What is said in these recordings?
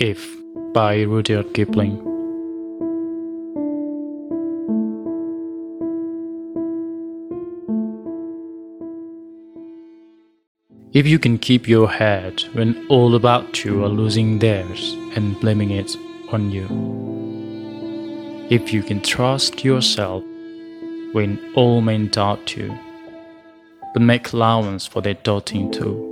If by Rudyard Kipling. If you can keep your head when all about you are losing theirs and blaming it on you. If you can trust yourself when all men doubt you, but make allowance for their doubting too.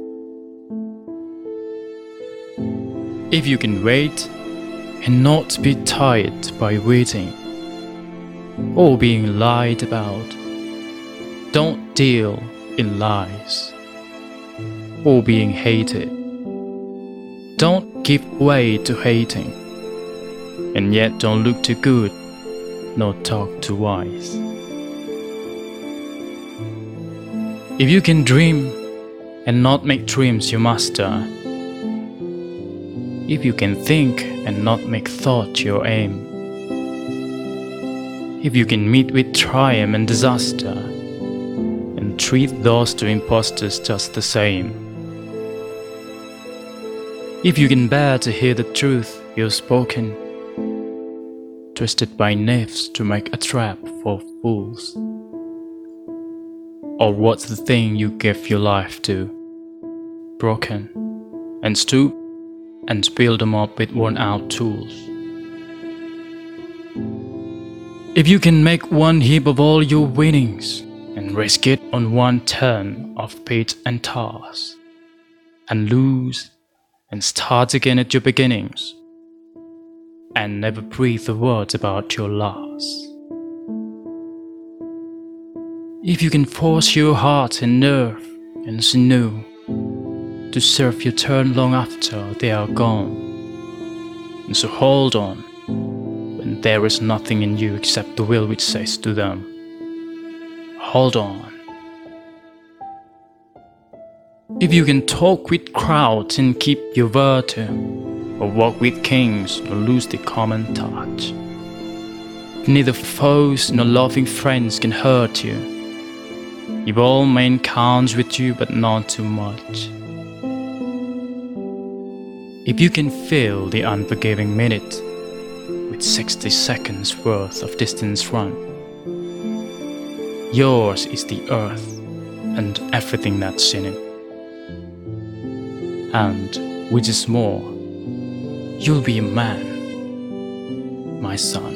If you can wait and not be tired by waiting or being lied about, don't deal in lies or being hated. Don't give way to hating, and yet don't look too good, nor talk too wise. If you can dream and not make dreams your master, uh, if you can think and not make thought your aim, if you can meet with triumph and disaster, and treat those two impostors just the same, if you can bear to hear the truth you've spoken, twisted by knaves to make a trap for fools. Or what's the thing you give your life to? Broken, and stoop and build them up with worn out tools. If you can make one heap of all your winnings and risk it on one turn of pitch and toss, and lose and start again at your beginnings and never breathe a word about your loss. If you can force your heart and nerve and sinew to serve your turn long after they are gone, and so hold on when there is nothing in you except the will which says to them, Hold on. If you can talk with crowds and keep your virtue, or walk with kings nor lose the common touch, neither foes nor loving friends can hurt you. If all men count with you, but not too much. If you can fill the unforgiving minute with 60 seconds worth of distance run, yours is the earth and everything that's in it and, which is more, you'll be a man, my son.